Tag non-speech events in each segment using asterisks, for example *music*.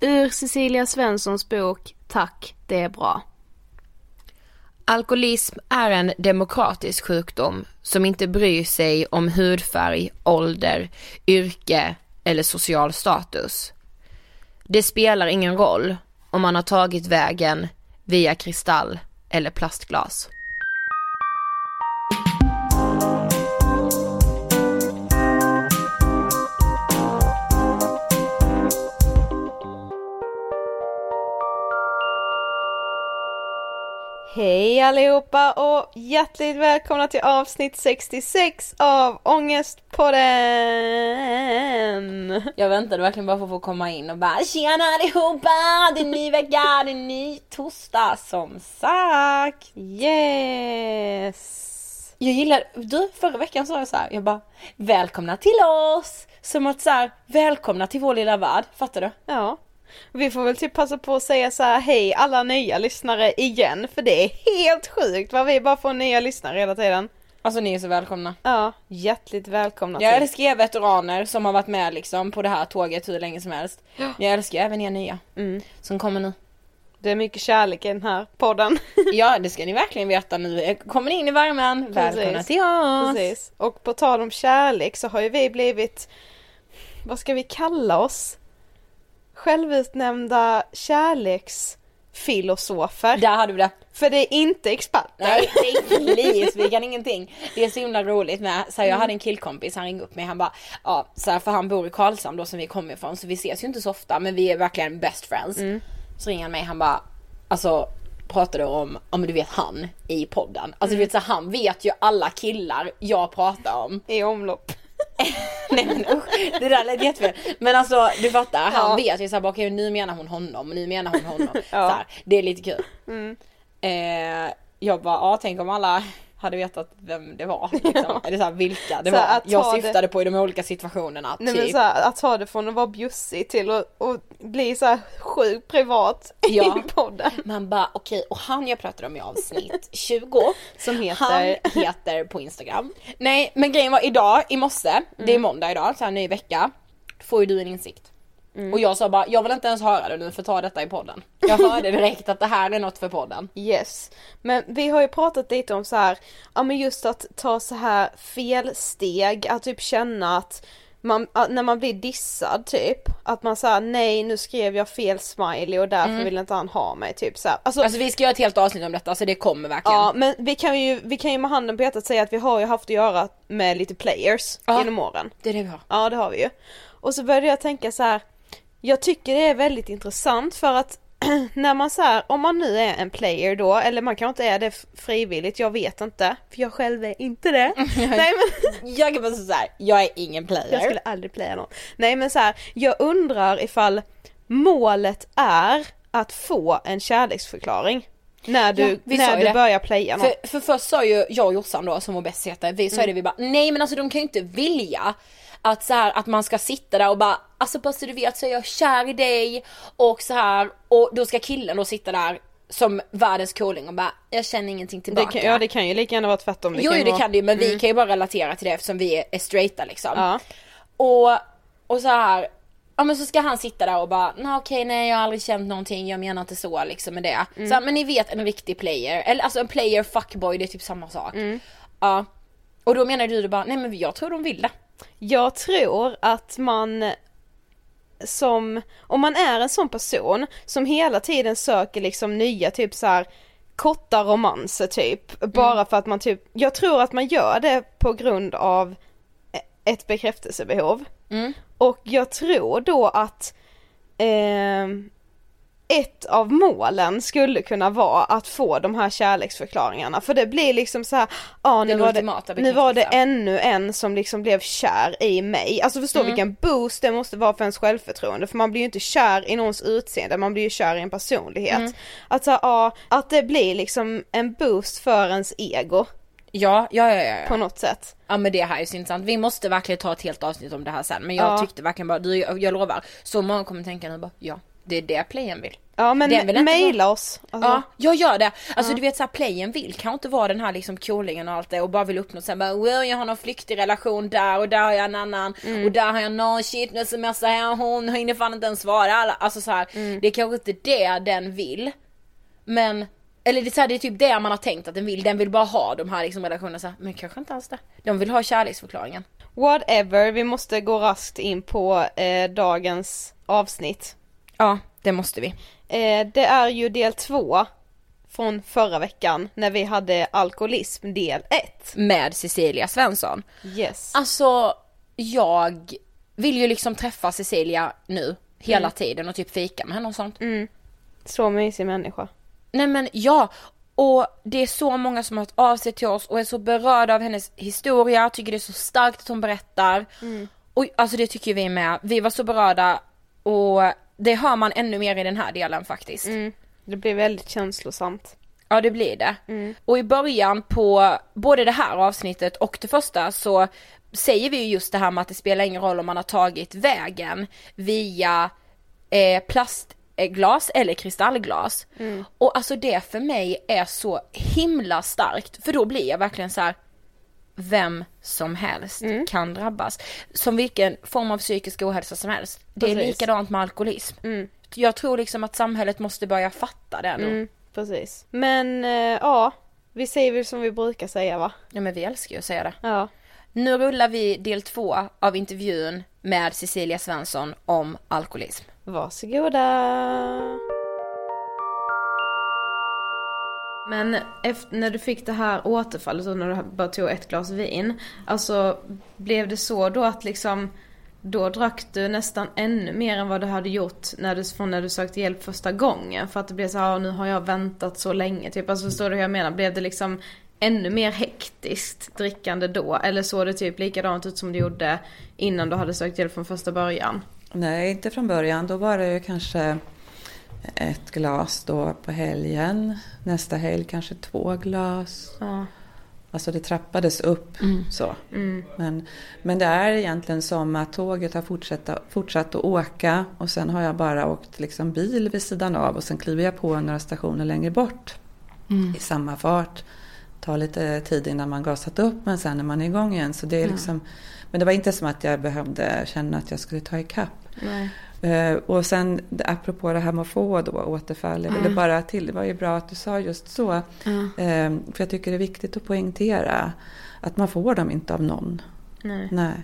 Ur Cecilia Svenssons bok Tack, det är bra. Alkoholism är en demokratisk sjukdom som inte bryr sig om hudfärg, ålder, yrke eller social status. Det spelar ingen roll om man har tagit vägen via kristall eller plastglas. Hej allihopa och hjärtligt välkomna till avsnitt 66 av Ångestpodden! Jag väntade verkligen bara på att få komma in och bara tjena allihopa, det är en ny vecka, det är en ny torsdag som sagt. Yes! Jag gillar, du förra veckan sa jag så här, jag bara välkomna till oss! Som att så här, välkomna till vår lilla värld, fattar du? Ja, vi får väl typ passa på att säga så här hej alla nya lyssnare igen för det är helt sjukt vad vi bara får nya lyssnare hela tiden. Alltså ni är så välkomna. Ja, hjärtligt välkomna Jag till. älskar er veteraner som har varit med liksom på det här tåget hur länge som helst. Men jag älskar även er nya Mm. som kommer nu. Det är mycket kärlek i den här podden. *laughs* Ja det ska ni verkligen veta nu. Kommer ni in i värmen, välkomna Precis. till oss. Precis. Och på tal om kärlek så har ju vi blivit, vad ska vi kalla oss? Självutnämnda kärleksfilosofer. Där hade vi det. För det är inte experter. Nej, please, vi kan ingenting. Det är så himla roligt med, så här, jag hade en killkompis, han ringde upp mig, han bara, ja, så här, för han bor i Karlshamn då som vi kommer ifrån, så vi ses ju inte så ofta, men vi är verkligen best friends. Så ringer han mig, han bara, alltså pratade om, om du vet han i podden. Alltså du vet så han vet ju alla killar jag pratar om. I omlopp. *laughs* Nej men usch, det där lät jättefel. Men alltså du fattar, han Ja. vet ju såhär, okej nu menar hon honom, nu menar hon honom. Ja. så här, det är lite kul. Mm. Eh, jag bara, ja tänk om alla hade vetat vem det var. *laughs* Liksom. Eller såhär vilka det Så var. Jag ta det- syftade på i de olika situationerna. Nej typ. men så här, att ta det från att vara bjussig till att, att bli så här sjukt privat *laughs* Ja. i podden. Man bara okej, och han jag pratade om i avsnitt *laughs* 20 Som heter... Han heter på Instagram. Nej men grejen var idag, i morse, det Mm. är måndag idag, så här ny vecka. Får ju du en insikt. Mm. Och jag sa bara, jag vill inte ens höra det nu för ta detta i podden. Jag hörde direkt att det här är något för podden. Yes. Men vi har ju pratat lite om så här, ja men just att ta så här felsteg, att typ känna att man, när man blir dissad typ, att man säger nej nu skrev jag fel smiley och därför vill inte han ha mig typ så. Alltså, Alltså vi ska göra ett helt avsnitt om detta så det kommer verkligen. Ja men vi kan ju, vi kan ju med handen på hjärtat säga att vi har ju haft att göra med lite players Ja. genom åren. Det är det vi har. Ja det har vi ju. Och så började jag tänka så här. Jag tycker det är väldigt intressant för att *clears throat* när man så här, om man nu är en player då, eller man kanske inte är det frivilligt, jag vet inte. För jag själv är inte det. *laughs* Nej men Jag kan bara säga såhär, jag är ingen player. jag skulle aldrig playa någon. Nej men så här, jag undrar ifall målet är att få en kärleksförklaring. När du, Ja, när du det. börjar playa någon. För, för först sa ju jag och Jossan då som vår bäst heter, vi sa det vi bara nej men alltså de kan ju inte vilja att så här att man ska sitta där och bara alltså bara så du vet så är jag kär i dig och så här och då ska killen då sitta där som världens cooling och bara jag känner ingenting det tillbaka. kan, ja det kan ju lika gärna vara tvärtom. jo, ju jo det vara- kan det ju men vi kan ju bara relatera till det eftersom vi är, är straighta liksom. Ja. Och, och så här. Ja men så ska han sitta där och bara, nej okej nej jag har aldrig känt någonting, jag menar inte så liksom med det. Så här, men ni vet en riktig player, eller alltså en player fuckboy det är typ samma sak. Ja. Och då menar du, du bara, nej men jag tror de vill det. Jag tror att man som, om man är en sån person som hela tiden söker liksom nya typ så här korta romanser typ, bara för att man typ, jag tror att man gör det på grund av ett bekräftelsebehov. Och jag tror då att ehm, ett av målen skulle kunna vara att få de här kärleksförklaringarna för det blir liksom så här, ja nu var, det, nu var det ännu en som liksom blev kär i mig. Alltså förstå Mm. vilken boost det måste vara för ens självförtroende för man blir ju inte kär i någons utseende, man blir ju kär i en personlighet. Mm. Att så här, ja, att det blir liksom en boost för ens ego Ja, ja, ja, ja. på något sätt. Ja men det här är så intressant, vi måste verkligen ta ett helt avsnitt om det här sen. Men jag Ja. tyckte verkligen bara, du, jag lovar, så många kommer tänka nu bara, ja det är det playen vill. Ja men vill mejla oss. Alltså, Ja, jag gör det. Alltså du vet såhär playen vill kan inte vara den här liksom coolingen och allt det och bara vill uppnå såhär bara well jag har någon flyktig relation där och där har jag en annan och där har jag någon shit nu smsar jag hon hinner fan inte ens svara alla. Alltså såhär det är kanske inte det den vill. Men eller det är, så här, det är typ det man har tänkt att den vill, den vill bara ha de här liksom relationerna så här, men kanske inte alls det. De vill ha kärleksförklaringen. Whatever, vi måste gå raskt in på eh, dagens avsnitt. Ja, det måste vi. Eh, det är ju del två från förra veckan när vi hade alkoholism del ett. Med Cecilia Svensson. Yes. Alltså, jag vill ju liksom träffa Cecilia nu hela tiden och typ fika med henne och sånt. Så mysig människa. Nej men ja, och det är så många som har hört av sig till oss och är så berörda av hennes historia, tycker det är så starkt att hon berättar. Och alltså det tycker vi med. Vi var så berörda och det hör man ännu mer i den här delen faktiskt. Det blir väldigt känslosamt. Ja det blir det. Och i början på både det här avsnittet och det första så säger vi ju just det här med att det spelar ingen roll om man har tagit vägen via eh, plastglas eller kristallglas. Och alltså det för mig är så himla starkt för då blir jag verkligen så här. Vem som helst kan drabbas. Som vilken form av psykisk ohälsa som helst. Det är Precis. likadant med alkoholism. jag tror liksom att samhället måste börja fatta det nu. Mm, precis. Men eh, ja, vi säger väl som vi brukar säga va? Ja men vi älskar ju att säga det. Ja. Nu rullar vi del två av intervjun med Cecilia Svensson om alkoholism. Varsågoda! Men efter, när du fick det här återfallet och när du bara tog ett glas vin, alltså blev det så då att liksom då drack du nästan ännu mer än vad du hade gjort när du, från när du sökte hjälp första gången. För att det blev så här, nu har jag väntat så länge. Typ, alltså förstår du hur jag menar? Blev det liksom ännu mer hektiskt drickande då? Eller såg det typ likadant ut som det gjorde innan du hade sökt hjälp från första början? Nej, inte från början. Då var det ju kanske ett glas då på helgen. Nästa helg kanske två glas. Ja. Alltså det trappades upp så. Men, men det är egentligen som att tåget har fortsatt, fortsatt att åka och sen har jag bara åkt liksom bil vid sidan av och sen kliver jag på några stationer längre bort i samma fart. Tar lite tid innan man gasat upp men sen är man igång igen. Så det är liksom, Men det var inte som att jag behövde känna att jag skulle ta ikapp. Nej. Eh, och sen apropå det här med att få då återfall, jag ville bara till, det var ju bra att du sa just så. Eh, för jag tycker det är viktigt att poängtera att man får dem inte av någon. Nej. Nej.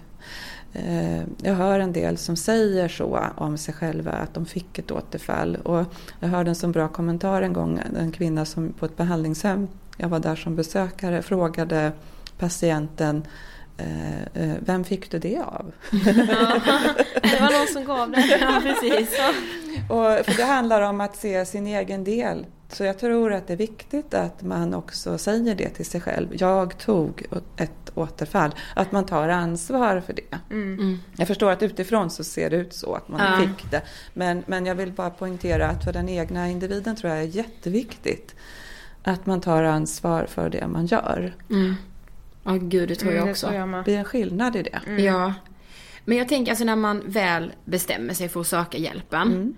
Eh, Jag hör en del som säger så om sig själva, att de fick ett återfall. Och jag hörde en så bra kommentar en gång, en kvinna som på ett behandlingshem, jag var där som besökare, frågade patienten vem fick du det av? Det var någon som gav det. Ja *laughs* precis. Och, för det handlar om att se sin egen del. Så jag tror att det är viktigt att man också säger det till sig själv. Jag tog ett återfall. Att man tar ansvar för det. Jag förstår att utifrån så ser det ut så att man Ja. fick det. Men, men jag vill bara poängtera att för den egna individen tror jag är jätteviktigt. Att man tar ansvar för det man gör. Ja gud det tror jag Mm, det också. tror jag. Det blir en skillnad i det. Ja. Men jag tänker alltså när man väl bestämmer sig för att söka hjälpen.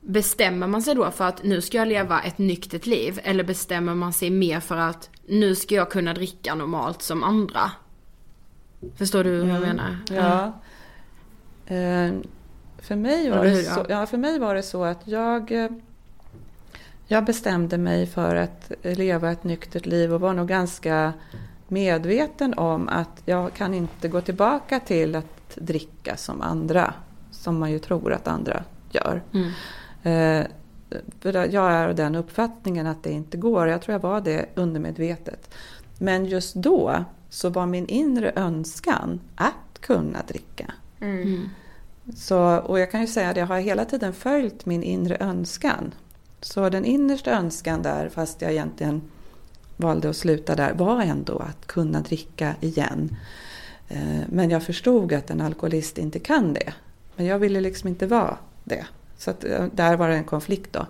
Bestämmer man sig då för att nu ska jag leva ett nyktert liv? Eller bestämmer man sig mer för att nu ska jag kunna dricka normalt som andra? Förstår du hur jag menar? Ja. Eh, för, mig var det så, ja. ja, för mig var det så att jag, eh, jag bestämde mig för att leva ett nyktert liv och var nog ganska medveten om att jag kan inte gå tillbaka till att dricka som andra, som man ju tror att andra gör. Mm. Eh, för jag är av den uppfattningen att det inte går. Jag tror jag var det undermedvetet. Men just då så var min inre önskan att kunna dricka. Så, och jag kan ju säga att jag har hela tiden följt min inre önskan. Så den innersta önskan där, fast jag egentligen valde att sluta där, var ändå att kunna dricka igen. Eh, men jag förstod att en alkoholist inte kan det. Men jag ville liksom inte vara det. Så att, eh, där var det en konflikt då.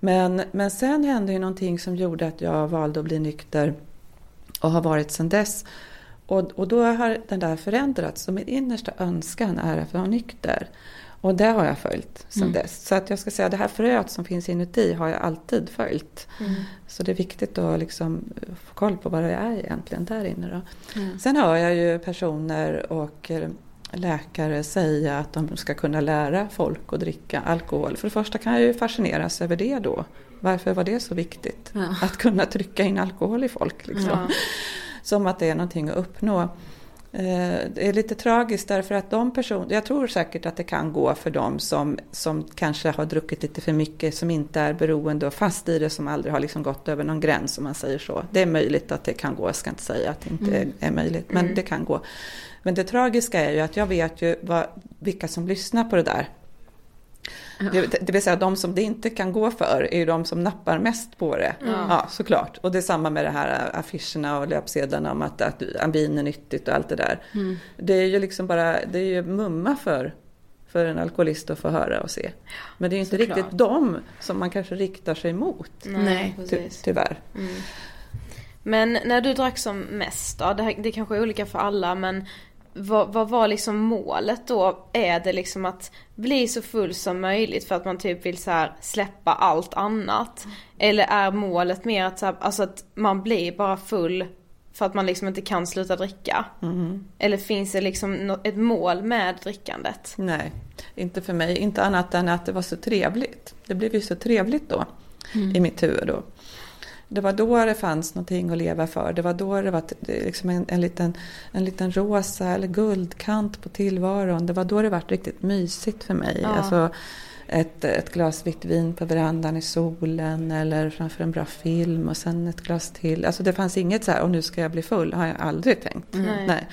Men, men sen hände ju någonting som gjorde att jag valde att bli nykter och har varit sedan dess. Och, och då har den där förändrats. Så min innersta önskan är att vara nykter. Och det har jag följt sedan dess. Så att jag ska säga det här fröet som finns inuti har jag alltid följt. Så det är viktigt att liksom få koll på vad det är egentligen där inne. Då. Sen hör jag ju personer och eh, läkare säga att de ska kunna lära folk att dricka alkohol. För det första kan jag ju fascineras över det då. Varför var det så viktigt? Att kunna trycka in alkohol i folk. Liksom. Som att det är någonting att uppnå. Eh, Det är lite tragiskt därför att de personer, jag tror säkert att det kan gå för dem som, som kanske har druckit lite för mycket, som inte är beroende och fast i det, som aldrig har liksom gått över någon gräns om man säger så. Det är möjligt att det kan gå, jag ska inte säga att det inte är möjligt, men det kan gå. Men det tragiska är ju att jag vet ju vad, vilka som lyssnar på det där. Det, det vill säga de som det inte kan gå för är ju de som nappar mest på det. Ja, såklart. Och det är samma med det här affischerna och löpsedlarna om att, att ambin är nyttigt och allt det där. Det är ju liksom bara, det är ju mumma för, för en alkoholist att få höra och se. Men det är ju inte Såklart. riktigt dem som man kanske riktar sig mot. Nej. Ty, precis. tyvärr. Men när du drack som mest då, det, här- det kanske är olika för alla men vad, vad var liksom målet då? Är det liksom att bli så full som möjligt för att man typ vill så släppa allt annat? Eller är målet mer att, så här, alltså att man blir bara full för att man liksom inte kan sluta dricka? Mm. Eller finns det liksom ett mål med drickandet? Nej, inte för mig. Inte annat än att det var så trevligt. Det blev ju så trevligt då i mitt huvud då. Det var då det fanns någonting att leva för. Det var då det var liksom en, en, liten, en liten rosa eller guldkant på tillvaron. Det var då det var riktigt mysigt för mig. Ja. Alltså ett, ett glas vitt vin på verandan i solen eller framför en bra film och sen ett glas till. Alltså det fanns inget så här, och nu ska jag bli full, har jag aldrig tänkt. Nej. Nej.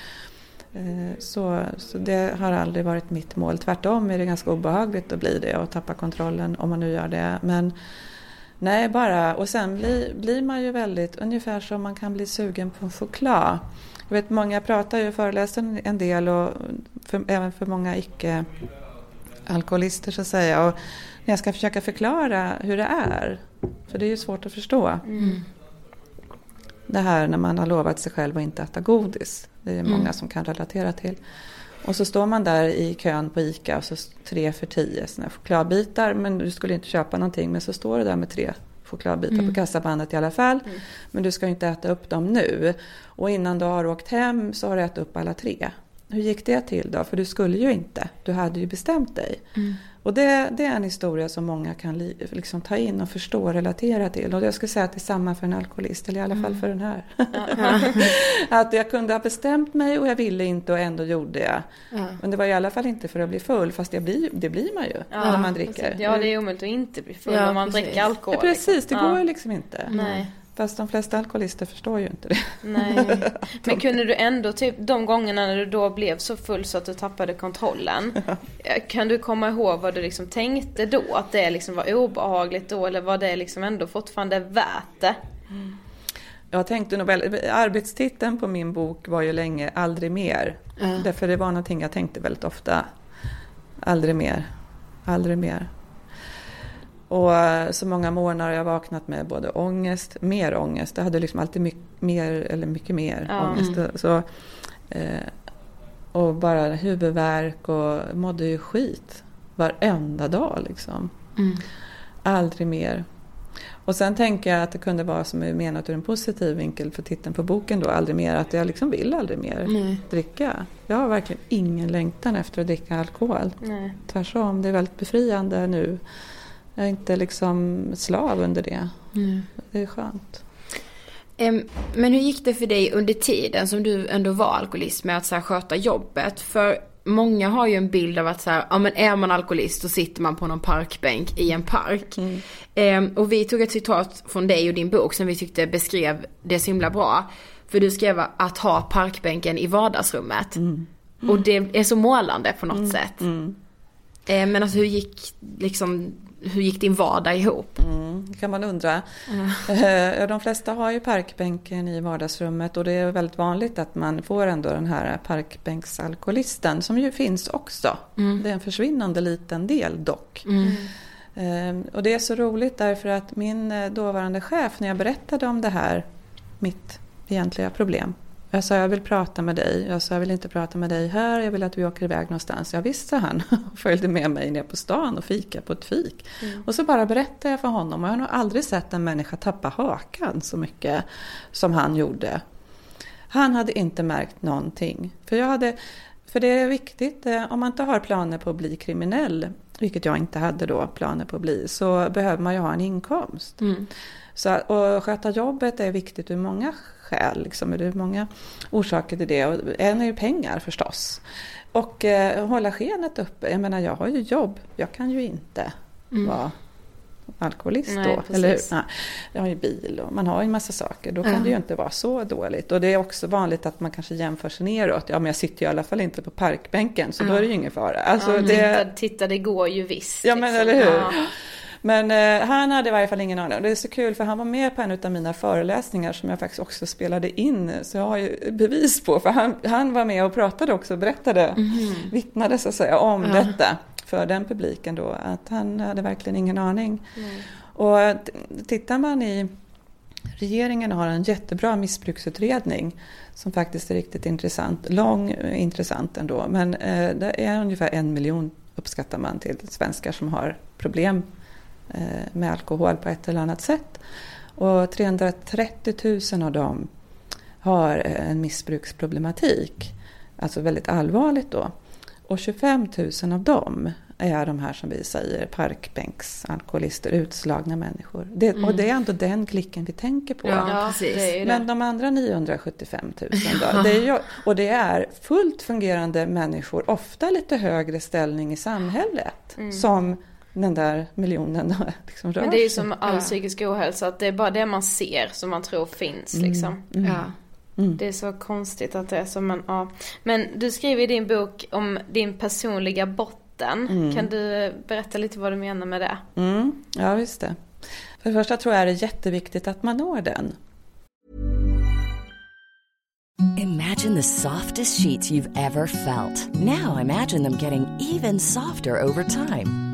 Eh, Så, så det har aldrig varit mitt mål. Tvärtom är det ganska obehagligt att bli det och tappa kontrollen om man nu gör det. Men nej, bara... Och sen blir, blir man ju väldigt, ungefär som man kan bli sugen på en choklad. Jag vet många pratar ju föreläser en- del och för, även för många icke alkoholister så att säga. Och när jag ska försöka förklara hur det är, för det är ju svårt att förstå. Det här när man har lovat sig själv att inte äta godis. Det är många som kan relatera till. Och så står man där i kön på ICA och så tre för tio här chokladbitar. Men du skulle inte köpa någonting. Men så står du där med tre chokladbitar på kassabandet i alla fall. Men du ska ju inte äta upp dem nu. Och innan du har åkt hem så har du ätit upp alla tre. Hur gick det till då? För du skulle ju inte. Du hade ju bestämt dig. Och det, det är en historia som många kan li, liksom ta in och förstå och relatera till. Och jag skulle säga att det är samma för en alkoholist, eller i alla fall för den här. *laughs* att jag kunde ha bestämt mig och jag ville inte och ändå gjorde jag. Men det var i alla fall inte för att bli full, fast det blir, det blir man ju när man dricker. Ja det är omöjligt att inte bli full Ja, om man precis. dricker alkohol. Ja, precis, det liksom. går Ja. ju liksom inte. Nej. Fast de flesta alkoholister förstår ju inte det. Nej. *laughs* Men kunde du ändå, typ de gångerna när du då blev så full så att du tappade kontrollen. Kan du komma ihåg vad du liksom tänkte då? Att det liksom var obehagligt då eller var det liksom ändå fortfarande värt det? Jag tänkte nog väl, arbetstiteln på min bok var ju länge Aldrig mer. Därför det var någonting jag tänkte väldigt ofta. Aldrig mer, aldrig mer. Och eh, så många morgnar har jag vaknat med både ångest, mer ångest. Jag hade liksom alltid mycket mer, eller mycket mer Ja. ångest. Så, eh, och bara huvudvärk och mådde ju skit varenda dag liksom. Aldrig mer. Och sen tänker jag att det kunde vara som är menat ur en positiv vinkel för titeln på boken då, aldrig mer, att jag liksom vill aldrig mer dricka. Jag har verkligen ingen längtan efter att dricka alkohol. Nej. Tvärtom, det är väldigt befriande nu. Jag är inte liksom slav under det. Det är skönt. Men hur gick det för dig under tiden som du ändå var alkoholist med att så här, sköta jobbet? För många har ju en bild av att så här, ja men är man alkoholist så sitter man på någon parkbänk i en park. Em, och vi tog ett citat från dig och din bok som vi tyckte beskrev det så himla bra. För du skrev att ha parkbänken i vardagsrummet. Och det är så målande på något sätt. Eh, Men alltså hur gick, liksom, hur gick din vardag ihop? Mm, det kan man undra. Eh, De flesta har ju parkbänken i vardagsrummet och det är väldigt vanligt att man får ändå den här parkbänksalkoholisten som ju finns också. Det är en försvinnande liten del dock. Eh, Och det är så roligt därför att min eh, dåvarande chef när jag berättade om det här, mitt egentliga problem. Jag sa jag vill prata med dig. Jag sa jag vill inte prata med dig här. Jag vill att vi åker iväg någonstans. Jag visste han och följde med mig ner på stan och fika på ett fik. Och så bara berättade jag för honom. Och jag har nog aldrig sett en människa tappa hakan så mycket som han gjorde. Han hade inte märkt någonting. För, jag hade, för det är viktigt, eh, om man inte har planer på att bli kriminell, vilket jag inte hade då planer på att bli, så behöver man ju ha en inkomst. Så, att- och sköta jobbet är viktigt ur många skäl, liksom, det är många orsaker till det. Och en är ju pengar förstås. Och eh, hålla skenet uppe. Jag menar, jag har ju jobb. Jag kan ju inte vara alkoholist Nej, då. precis. Eller hur? Nej, jag har ju bil och man har ju en massa saker. Då kan det ju inte vara så dåligt. Och det är också vanligt att man kanske jämför sig neråt. Ja, men jag sitter ju i alla fall inte på parkbänken så då är det ju ingen fara. Alltså, Ja, det... titta, titta det går ju visst. Ja, men liksom. eller hur? Ja. Men eh, han hade i varje fall ingen aning. Och det är så kul för han var med på en av mina föreläsningar som jag faktiskt också spelade in. Så jag har ju bevis på. För han, han var med och pratade också och berättade, vittnade så att säga om detta för den publiken då. Att han hade verkligen ingen aning. Och t- tittar man i Regeringen har en jättebra missbruksutredning som faktiskt är riktigt intressant. Lång, eh, intressant ändå. Men eh, det är ungefär en miljon uppskattar man till svenskar som har problem med alkohol på ett eller annat sätt. Och 330 000 av dem har en missbruksproblematik. Alltså väldigt allvarligt då. Och 25 000 av dem är de här som vi säger parkbänksalkoholister, utslagna människor. Det, mm. Och det är ändå den klicken vi tänker på. Ja, precis. Men de andra 975 000 då? Det ju, och det är fullt fungerande människor, ofta lite högre ställning i samhället, mm. som den där miljonen *laughs* liksom rör Men det är ju som all psykisk ohälsa, att det är bara det man ser som man tror finns mm. liksom. Mm. Ja. Mm. Det är så konstigt att det är så men ja. Men du skriver i din bok om din personliga botten. Mm. Kan du berätta lite vad du menar med det? Mm. Ja visst det. För det första tror jag det är jätteviktigt att man når den. Imagine the softest sheets you've ever felt. Now imagine them getting even softer over time.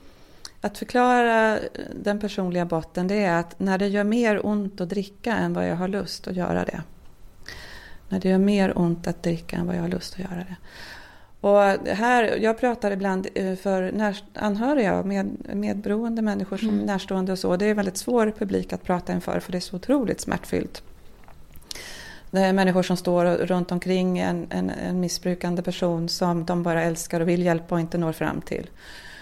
Att förklara den personliga botten det är att när det gör mer ont att dricka än vad jag har lust att göra det. När det gör mer ont att dricka än vad jag har lust att göra det. Och här, jag pratar ibland eh, för anhöriga, med, medberoende människor som mm. närstående och så. Det är väldigt svår publik att prata inför för det är så otroligt smärtfyllt. Det är människor som står runt omkring en, en, en missbrukande person som de bara älskar och vill hjälpa och inte når fram till.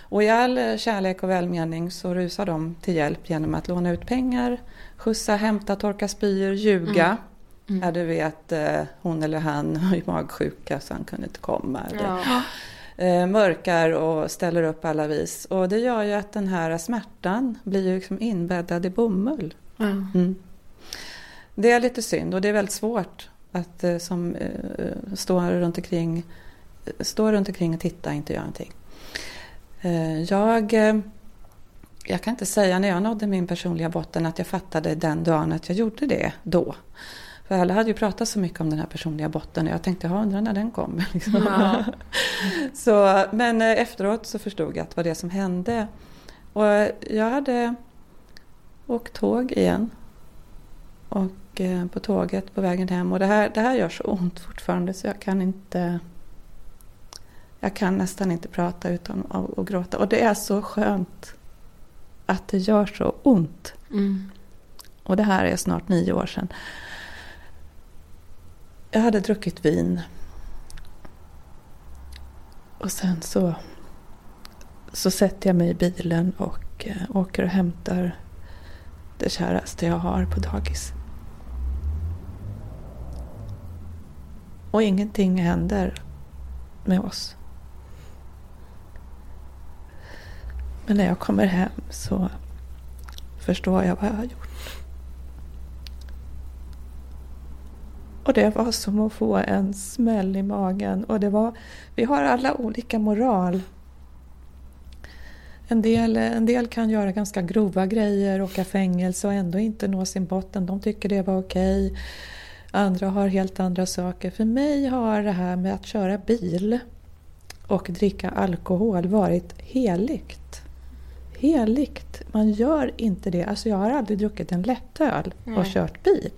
Och i all eh, kärlek och välmening så rusar de till hjälp genom att låna ut pengar, skjutsa, hämta, torka spyor, ljuga. Mm. Mm. Ja, du vet, eh, hon eller han *laughs* har ju magsjuka så han kunde inte komma. Ja. Eh, mörkar och ställer upp alla vis. Och det gör ju att den här smärtan blir ju liksom inbäddad i bomull. Mm. Det är lite synd och det är väldigt svårt att som stå runt omkring, stå runt omkring och titta och inte göra någonting. Eh, jag, eh, jag kan inte säga när jag nådde min personliga botten att jag fattade den dagen att jag gjorde det då. För alla hade ju pratat så mycket om den här personliga botten och jag tänkte, jag undrar när den kommer. *laughs* Liksom. Ja. *laughs* så, men eh, efteråt så förstod jag att det var det som hände. Och jag hade åkt tåg igen. Och på tåget på vägen hem. Och det här, det här gör så ont fortfarande så jag kan inte jag kan nästan inte prata utan att gråta. Och det är så skönt att det gör så ont. Mm. Och det här är snart nio år sedan. Jag hade druckit vin. Och sen så, så sätter jag mig i bilen och eh, åker och hämtar det käraste jag har på dagis. Och ingenting händer med oss. Men när jag kommer hem så förstår jag vad jag har gjort. Och det var som att få en smäll i magen. Och det var, vi har alla olika moral. En del, en del kan göra ganska grova grejer, åka fängelse och ändå inte nå sin botten. De tycker det var okej. Andra har helt andra saker. För mig har det här med att köra bil och dricka alkohol varit heligt heligt. Man gör inte det. Alltså jag har aldrig druckit en lättöl och Nej. kört bil.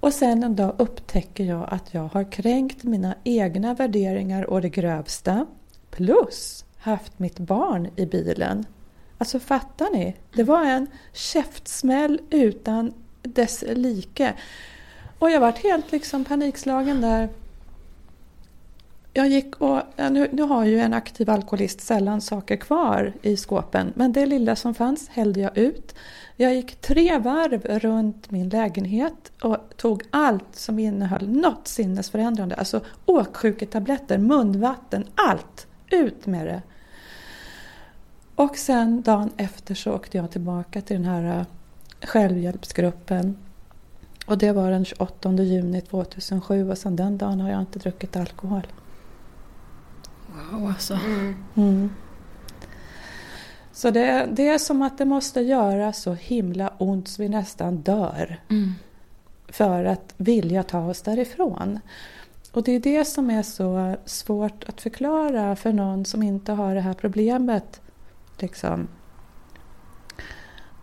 Och sen en dag upptäcker jag att jag har kränkt mina egna värderingar och det grövsta. Plus haft mitt barn i bilen. Alltså fattar ni? Det var en käftsmäll utan dess like. Och jag vart helt liksom panikslagen där. Jag gick och, nu, nu har ju en aktiv alkoholist sällan saker kvar i skåpen, men det lilla som fanns hällde jag ut. Jag gick tre varv runt min lägenhet och tog allt som innehöll något sinnesförändrande, alltså åksjuketabletter, munvatten, allt! Ut med det! Och sen dagen efter så åkte jag tillbaka till den här eh, självhjälpsgruppen. Och det var den 28 juni 2007 och sedan den dagen har jag inte druckit alkohol. Wow alltså. Mm. Så det, det är som att det måste göra så himla ont så vi nästan dör. Mm. För att vilja ta oss därifrån. Och det är det som är så svårt att förklara för någon som inte har det här problemet. Liksom.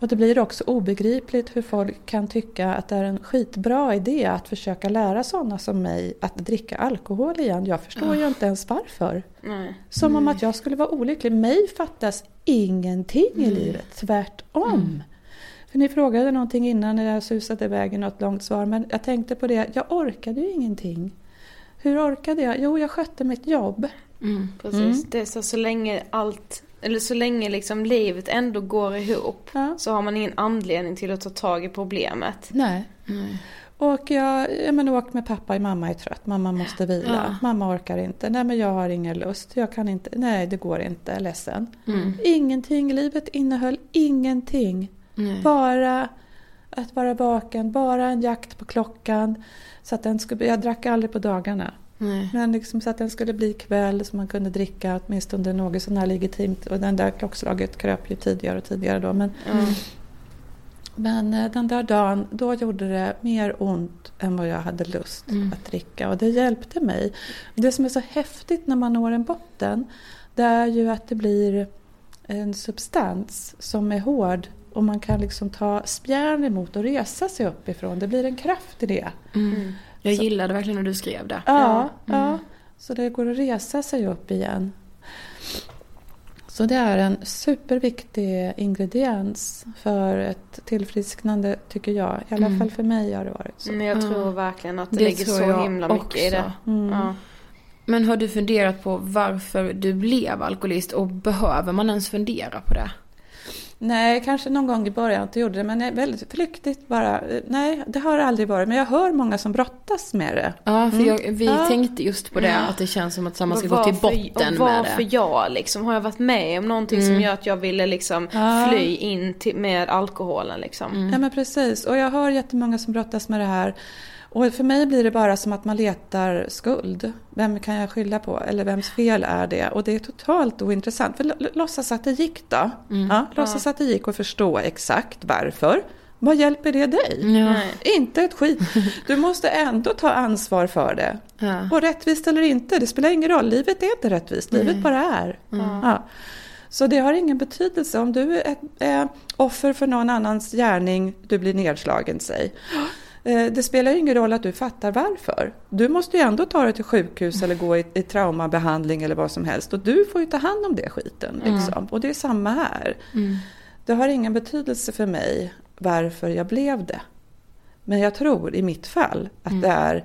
Och det blir också obegripligt hur folk kan tycka att det är en skitbra idé att försöka lära sådana som mig att dricka alkohol igen. Jag förstår ju inte ens varför. Nej. Som om att jag skulle vara olycklig. Mig fattas ingenting i livet, tvärtom. För ni frågade någonting innan när jag susade iväg i något långt svar, men jag tänkte på det, jag orkade ju ingenting. Hur orkade jag? Jo, jag skötte mitt jobb. Precis. Mm. Det är så, så länge allt, eller så länge liksom livet ändå går ihop Ja. så har man ingen anledning till att ta tag i problemet. Nej. Och jag, jag men, åk med pappa, mamma är trött, mamma måste vila, mamma orkar inte, nej men jag har ingen lust, jag kan inte, nej det går inte, ledsen. Ingenting, livet innehöll ingenting. Bara att vara vaken, bara en jakt på klockan. Så att den skulle, jag drack aldrig på dagarna. Nej. Men liksom så att den skulle bli kväll så man kunde dricka åtminstone något sån här legitimt. Och den där klockslaget kröp ju tidigare och tidigare då. Men, men eh, den där dagen, då gjorde det mer ont än vad jag hade lust att dricka. Och det hjälpte mig. Det som är så häftigt när man når en botten, det är ju att det blir en substans som är hård och man kan liksom ta spjärn emot och resa sig upp ifrån. Det blir en kraft i det. Jag gillade verkligen när du skrev det. Ja, ja. Så det går att resa sig upp igen. Så det är en superviktig ingrediens för ett tillfrisknande tycker jag. I alla fall för mig har det varit så. Men jag tror verkligen att det, Det ligger så jag himla mycket i det. också. Ja. Men har du funderat på varför du blev alkoholist och behöver man ens fundera på det? Nej, kanske någon gång i början inte gjorde det, men det är väldigt flyktigt bara. Nej, det har det aldrig varit. Men jag hör många som brottas med det. Ja, för jag, vi Ja. tänkte just på det, att det känns som att man ska gå till varför- botten och med varför det. jag liksom? Har jag varit med om någonting som gör att jag ville liksom Ja. fly in till, med alkoholen liksom? Ja men precis. Och jag hör jättemånga som brottas med det här. Och för mig blir det bara som att man letar skuld. Vem kan jag skylla på? Eller vems fel är det? Och det är totalt ointressant. För låtsas att det gick då. Ja, låtsas att det gick att förstå exakt varför. Vad hjälper det dig? Nej. Inte ett skit. *laughs* Du måste ändå ta ansvar för det. Ja. Och rättvist eller inte, det spelar ingen roll. Livet är inte rättvist, livet bara är. Ja. Så det har ingen betydelse om du är, är offer för någon annans gärning, du blir nedslagen, säg. Eh, Det spelar ju ingen roll att du fattar varför. Du måste ju ändå ta dig till sjukhus eller gå i, i traumabehandling eller vad som helst. Och du får ju ta hand om det skiten. Liksom. Och det är samma här. Det har ingen betydelse för mig varför jag blev det. Men jag tror i mitt fall att det är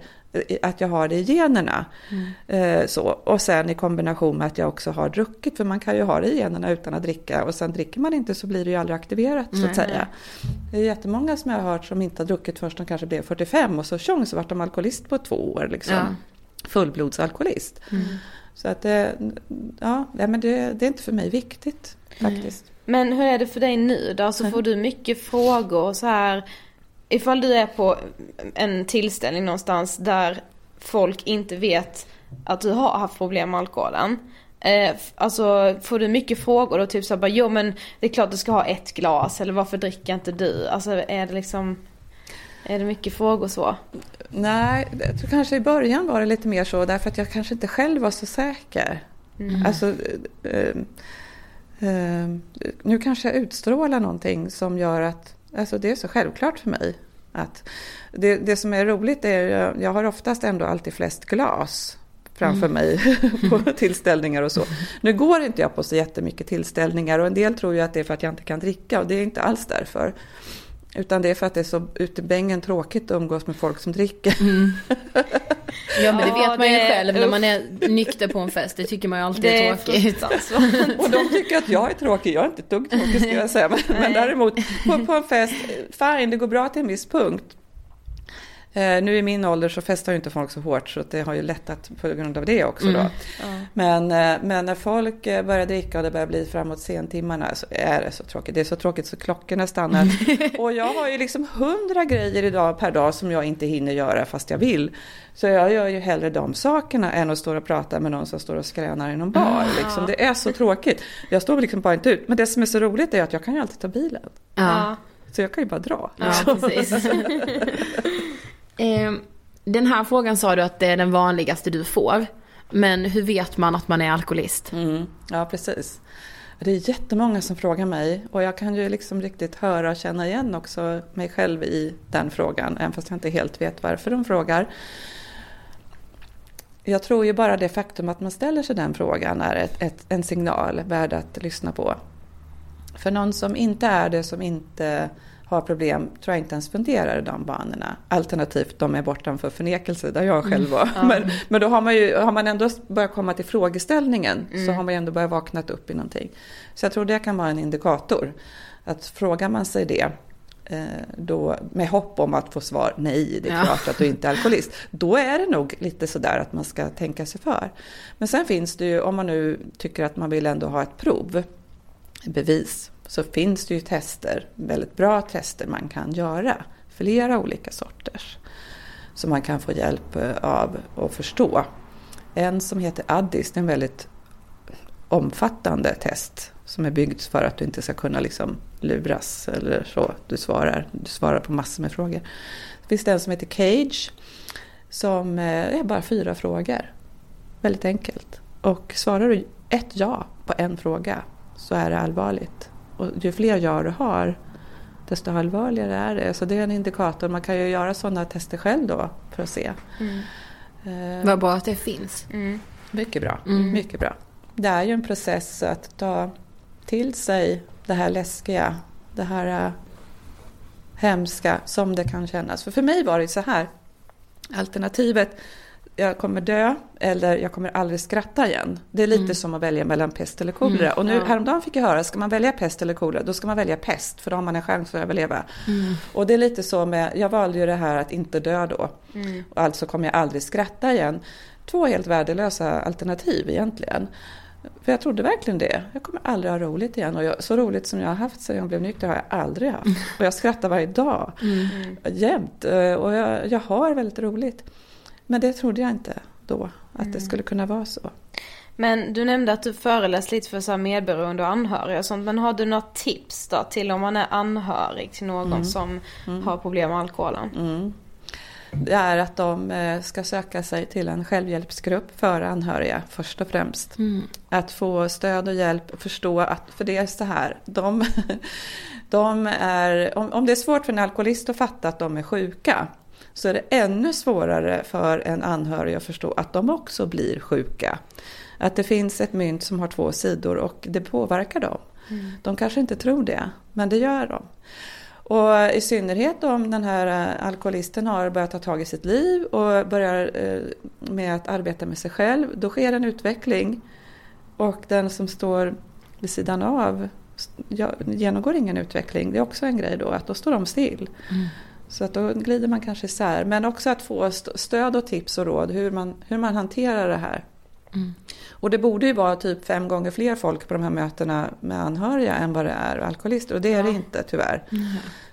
att jag har det i generna. Eh, så. Och sen i kombination med att jag också har druckit. För man kan ju ha det i generna utan att dricka. Och sen dricker man inte så blir det ju aldrig aktiverat så att säga. Det är jättemånga som jag har hört som inte har druckit förrän de kanske blev 45. Och så tjong så vart de alkoholist på två år. Liksom. Ja. Fullblodsalkoholist. Så att det, ja, nej, men det, det är inte för mig viktigt faktiskt. Men hur är det för dig nu då? Alltså får du mycket frågor och så här Ifall du är på en tillställning någonstans där folk inte vet att du har haft problem med alkoholen. Eh, alltså får du mycket frågor då? Typ så bara, jo men det är klart du ska ha ett glas eller varför dricker inte du? Alltså är det liksom Är det mycket frågor så? Nej, jag tror kanske i början var det lite mer så därför att jag kanske inte själv var så säker. Alltså, eh, eh, nu kanske jag utstrålar någonting som gör att, alltså det är så självklart för mig. Att det, det som är roligt är, jag, jag har oftast ändå alltid flest glas framför mm. mig *laughs* på tillställningar och så. Nu går inte jag på så jättemycket tillställningar och en del tror ju att det är för att jag inte kan dricka och det är inte alls därför. Utan det är för att det är så ute i bängen tråkigt att umgås med folk som dricker. Mm. *laughs* Ja men det vet man ju det, själv när man är nykter på en fest. Det tycker man ju alltid det är tråkigt. och de tycker att jag är tråkig. Jag är inte ett dugg tråkig ska jag säga. Men, men däremot på, på en fest, fine det går bra till en viss punkt. Eh, nu i min ålder så festar ju inte folk så hårt så det har ju lättat på grund av det också då. Mm. Ja. Men, eh, men när folk eh, börjar dricka och det börjar bli framåt sentimmarna så är det så tråkigt. Det är så tråkigt så klockorna stannar. och jag har ju liksom hundra grejer idag per dag som jag inte hinner göra fast jag vill. Så jag gör ju hellre de sakerna än att stå och prata med någon som står och skränar i någon bar. Ah. Liksom. Det är så tråkigt. Jag står liksom bara inte ut. Men det som är så roligt är att jag kan ju alltid ta bilen. Ja. Så jag kan ju bara dra. Liksom. *laughs* Eh, den här frågan sa du att det är den vanligaste du får. Men hur vet man att man är alkoholist? Mm, ja, precis. Det är jättemånga som frågar mig och jag kan ju liksom riktigt höra och känna igen också mig själv i den frågan, även fast jag inte helt vet varför de frågar. Jag tror ju bara det faktum att man ställer sig den frågan är ett, ett, en signal värd att lyssna på. För någon som inte är det, som inte har problem tror jag inte ens funderar i de banorna. Alternativt de är bortanför förnekelse där jag själv var. Mm. Men, men då har man ju har man ändå börjat komma till frågeställningen mm. så har man ändå börjat vaknat upp i någonting. Så jag tror det kan vara en indikator. Att frågar man sig det eh, då, med hopp om att få svar nej, det är ja. klart att du inte är alkoholist. Då är det nog lite sådär att man ska tänka sig för. Men sen finns det ju, om man nu tycker att man vill ändå ha ett prov, bevis, så finns det ju tester, väldigt bra tester man kan göra. Flera olika sorters. Som man kan få hjälp eh, av och förstå. En som heter Addis, det är en väldigt omfattande test som är byggd för att du inte ska kunna liksom luras eller så. Du svarar, du svarar på massor med frågor. Det finns en som heter Cage som eh, är bara fyra frågor. Väldigt enkelt. Och svarar du ett ja på en fråga så är det allvarligt. Och ju fler ja du har, desto allvarligare är det. Så det är en indikator. Man kan ju göra sådana tester själv då för att se. Mm. Eh, Vad bra att det finns. Mm. Mycket bra. Mm. Mycket bra. Det är ju en process att ta till sig det här läskiga, det här uh, hemska som det kan kännas. För för mig var det så här. Alternativet jag kommer dö eller jag kommer aldrig skratta igen. Det är lite mm. som att välja mellan pest eller kolera. Mm, och nu ja. häromdagen fick jag höra, ska man välja pest eller kolera, då ska man välja pest för då har man en chans att överleva. Mm. Och det är lite så med, jag valde ju det här att inte dö då. Mm. Och alltså kommer jag aldrig skratta igen. Två helt värdelösa alternativ egentligen. För jag trodde verkligen det. Jag kommer aldrig ha roligt igen. Och jag, så roligt som jag har haft sedan jag blev nykter har jag aldrig haft. Och jag skrattar varje dag. Mm. Jämt. Och jag, jag har väldigt roligt. Men det trodde jag inte då, att mm. det skulle kunna vara så. Men du nämnde att du föreläst lite för så medberoende och anhöriga och sånt. Men har du några tips då till om man är anhörig till någon mm. som mm. har problem med alkoholen? Mm. Det är att de eh, ska söka sig till en självhjälpsgrupp för anhöriga först och främst. Mm. Att få stöd och hjälp och förstå att, för det är så här, de, *laughs* de är, om, om det är svårt för en alkoholist att fatta att de är sjuka så är det ännu svårare för en anhörig att förstå att de också blir sjuka. Att det finns ett mynt som har två sidor och det påverkar dem. Mm. De kanske inte tror det, men det gör de. Och i synnerhet om den här eh, alkoholisten har börjat ta tag i sitt liv och börjar eh, med att arbeta med sig själv, då sker en utveckling. Och den som står vid sidan av genomgår ingen utveckling. Det är också en grej då, att då står de still. Mm. Så att då glider man kanske isär. Men också att få stöd och tips och råd hur man, hur man hanterar det här. Mm. Och det borde ju vara typ fem gånger fler folk på de här mötena med anhöriga än vad det är alkoholister. Och det är ja. det inte tyvärr. Mm.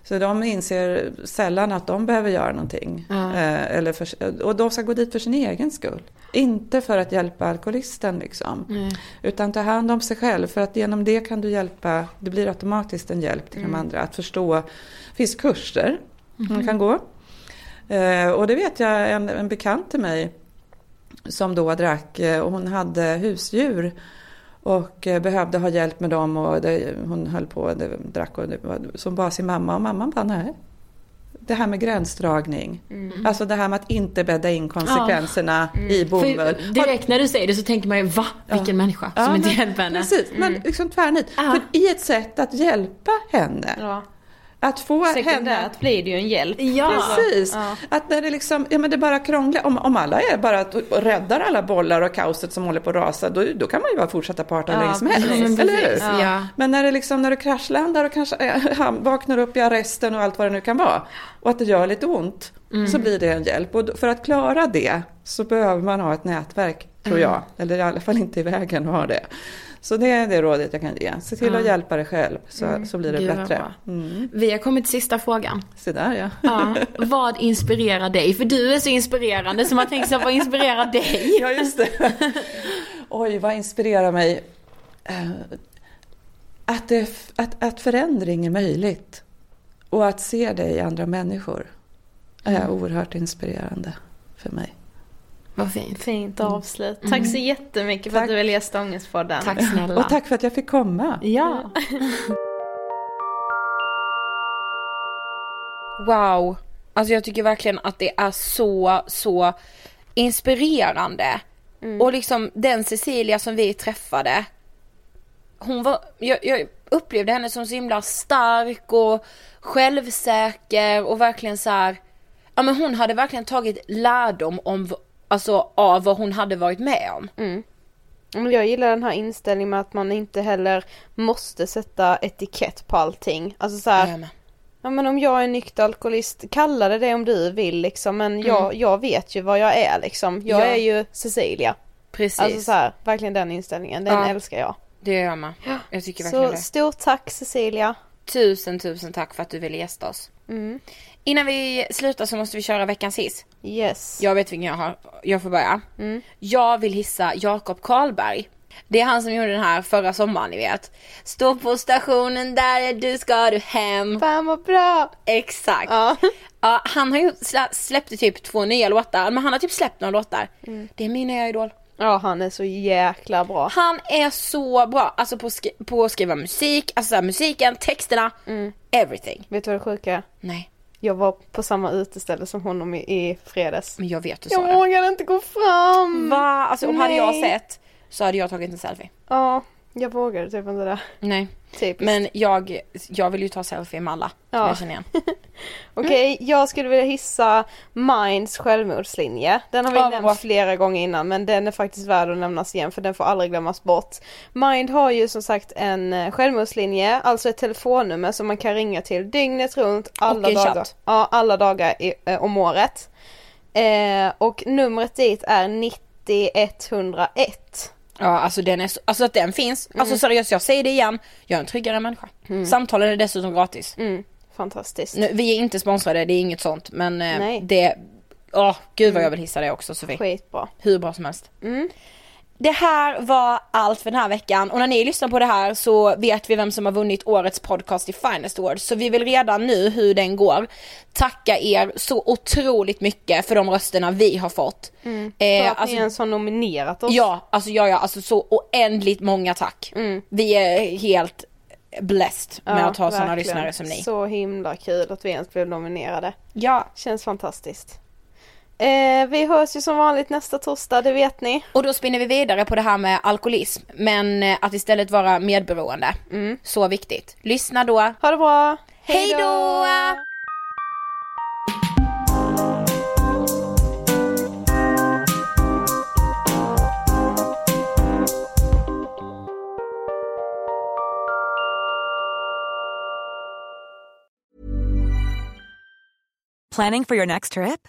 Så de inser sällan att de behöver göra någonting. Ja. Eh, eller för, och de ska gå dit för sin egen skull. Inte för att hjälpa alkoholisten liksom. Mm. Utan ta hand om sig själv. För att genom det kan du hjälpa, det blir automatiskt en hjälp till de mm. andra. Att förstå, det finns kurser mm. man kan gå. Eh, och det vet jag en, en bekant till mig som då drack eh, och hon hade husdjur. och eh, behövde ha hjälp med dem och det, hon höll på och drack och det som bara sin mamma och mamman bara nej. Det här med gränsdragning, Mm. alltså det här med att inte bädda in konsekvenserna i bomull. För direkt när du säger det så tänker man ju va, vilken människa som Ja, inte men hjälper henne. Precis, men liksom tvärnit. För i ett sätt att hjälpa henne. Att få henne... Sekundärt blir det ju en hjälp. Ja. Precis. Ja. Att när det liksom, ja men det bara krånglar. Om, om alla är bara räddar alla bollar och kaoset som håller på att rasa, då, då kan man ju bara fortsätta parta Ja, länge som helst. precis. Eller hur? Ja. Men när det liksom, när du kraschlandar och kanske äh, *laughs* han vaknar upp i arresten och allt vad det nu kan vara. Och att det gör lite ont. Mm. Så blir det en hjälp. Och för att klara det så behöver man ha ett nätverk, tror Mm. jag. Eller i alla fall inte i vägen att ha det. Så det är det rådet jag kan ge. Se till att hjälpa dig själv så, så blir det Gud, bättre. Mm. Vi har kommit till sista frågan. Se där ja. Ja, *laughs* vad inspirerar dig? För du är så inspirerande så man tänker så här, vad inspirerar dig? *laughs* Ja, just det. *laughs* Oj, vad inspirerar mig? Eh, Att, det, att, att förändring är möjligt. Och att se det i andra människor är oerhört inspirerande för mig. Vad fint. Fint avslut. Tack så jättemycket för att Tack. du ville gästa Ångestpodden. Tack snälla. Och tack för att jag fick komma. Ja. *laughs* Wow. Alltså jag tycker verkligen att det är så, så inspirerande. Och liksom den Cecilia som vi träffade, hon var, jag, jag upplevde henne som så himla stark och självsäker och verkligen så här. ja men hon hade verkligen tagit lärdom om, alltså av vad hon hade varit med om. Men jag gillar den här inställningen med att man inte heller måste sätta etikett på allting. Alltså så här, med. ja men om jag är nykter alkoholist, kalla det det om du vill liksom. Men jag, jag vet ju vad jag är liksom. Jag Ja. är ju Cecilia. Precis. Alltså så här, verkligen den inställningen, den Ja. älskar jag. Det gör jag med. Jag tycker verkligen Så det. stort tack Cecilia. Tusen tusen tack för att du ville gästa oss. Mm. Innan vi slutar så måste vi köra veckans hiss. Yes. Jag vet vilken jag har. Jag får börja. Mm. Jag vill hissa Jakob Karlberg. Det är han som gjorde den här förra sommaren ni vet. Stå på stationen där är du ska du hem. Fan vad bra! Exakt. Ja. Ja, han har ju slä- släppte typ två nya låtar, men han har typ släppt några låtar. Mm. Det är min nya idol. Ja han är så jäkla bra. Han är så bra, alltså på, skri- på att skriva musik, alltså musiken, texterna, everything. Vet du vad det sjuka är? Nej, Jag var på samma uteställe som honom i, i fredags. men jag vet du sa Jag det. vågade inte gå fram! Va? Alltså om hade jag Nej. sett så hade jag tagit en selfie. Ja, jag vågade typ inte det. Nej. Typiskt. Men jag, jag vill ju ta selfie med alla Ja. jag känner *laughs* igen. Okej, jag skulle vilja hissa Minds självmordslinje. Den har vi Ja, nämnt bra. flera gånger innan men den är faktiskt värd att nämnas igen för den får aldrig glömmas bort. Mind har ju som sagt en eh, självmordslinje, alltså ett telefonnummer som man kan ringa till dygnet runt alla dagar. chatt. Ja, alla dagar i, eh, om året. Eh, och numret dit är 90101. Ja alltså den är så, alltså att den finns, alltså seriöst jag säger det igen, jag är en tryggare människa. Samtalen är dessutom gratis. Mm, fantastiskt. Nu, vi är inte sponsrade, det är inget sånt men eh, det, åh gud vad jag vill hissa det också Sofie. Skitbra. Hur bra som helst. Mm. Det här var allt för den här veckan och när ni lyssnar på det här så vet vi vem som har vunnit årets podcast i Finest Awards. Så vi vill redan nu hur den går tacka er så otroligt mycket för de rösterna vi har fått. För Eh, att alltså, ni ens har nominerat oss. ja, alltså ja, ja, alltså så oändligt många tack. Mm. Vi är helt blessed med Ja, att ha sådana lyssnare som ni. Så himla kul att vi ens blev nominerade. Ja, Känns fantastiskt. Eh, vi hörs ju som vanligt nästa torsdag, det vet ni. och då spinner vi vidare på det här med alkoholism, men eh, att istället vara medberoende. Så viktigt. Lyssna då. Ha det bra! Hej då! Planning for your next trip?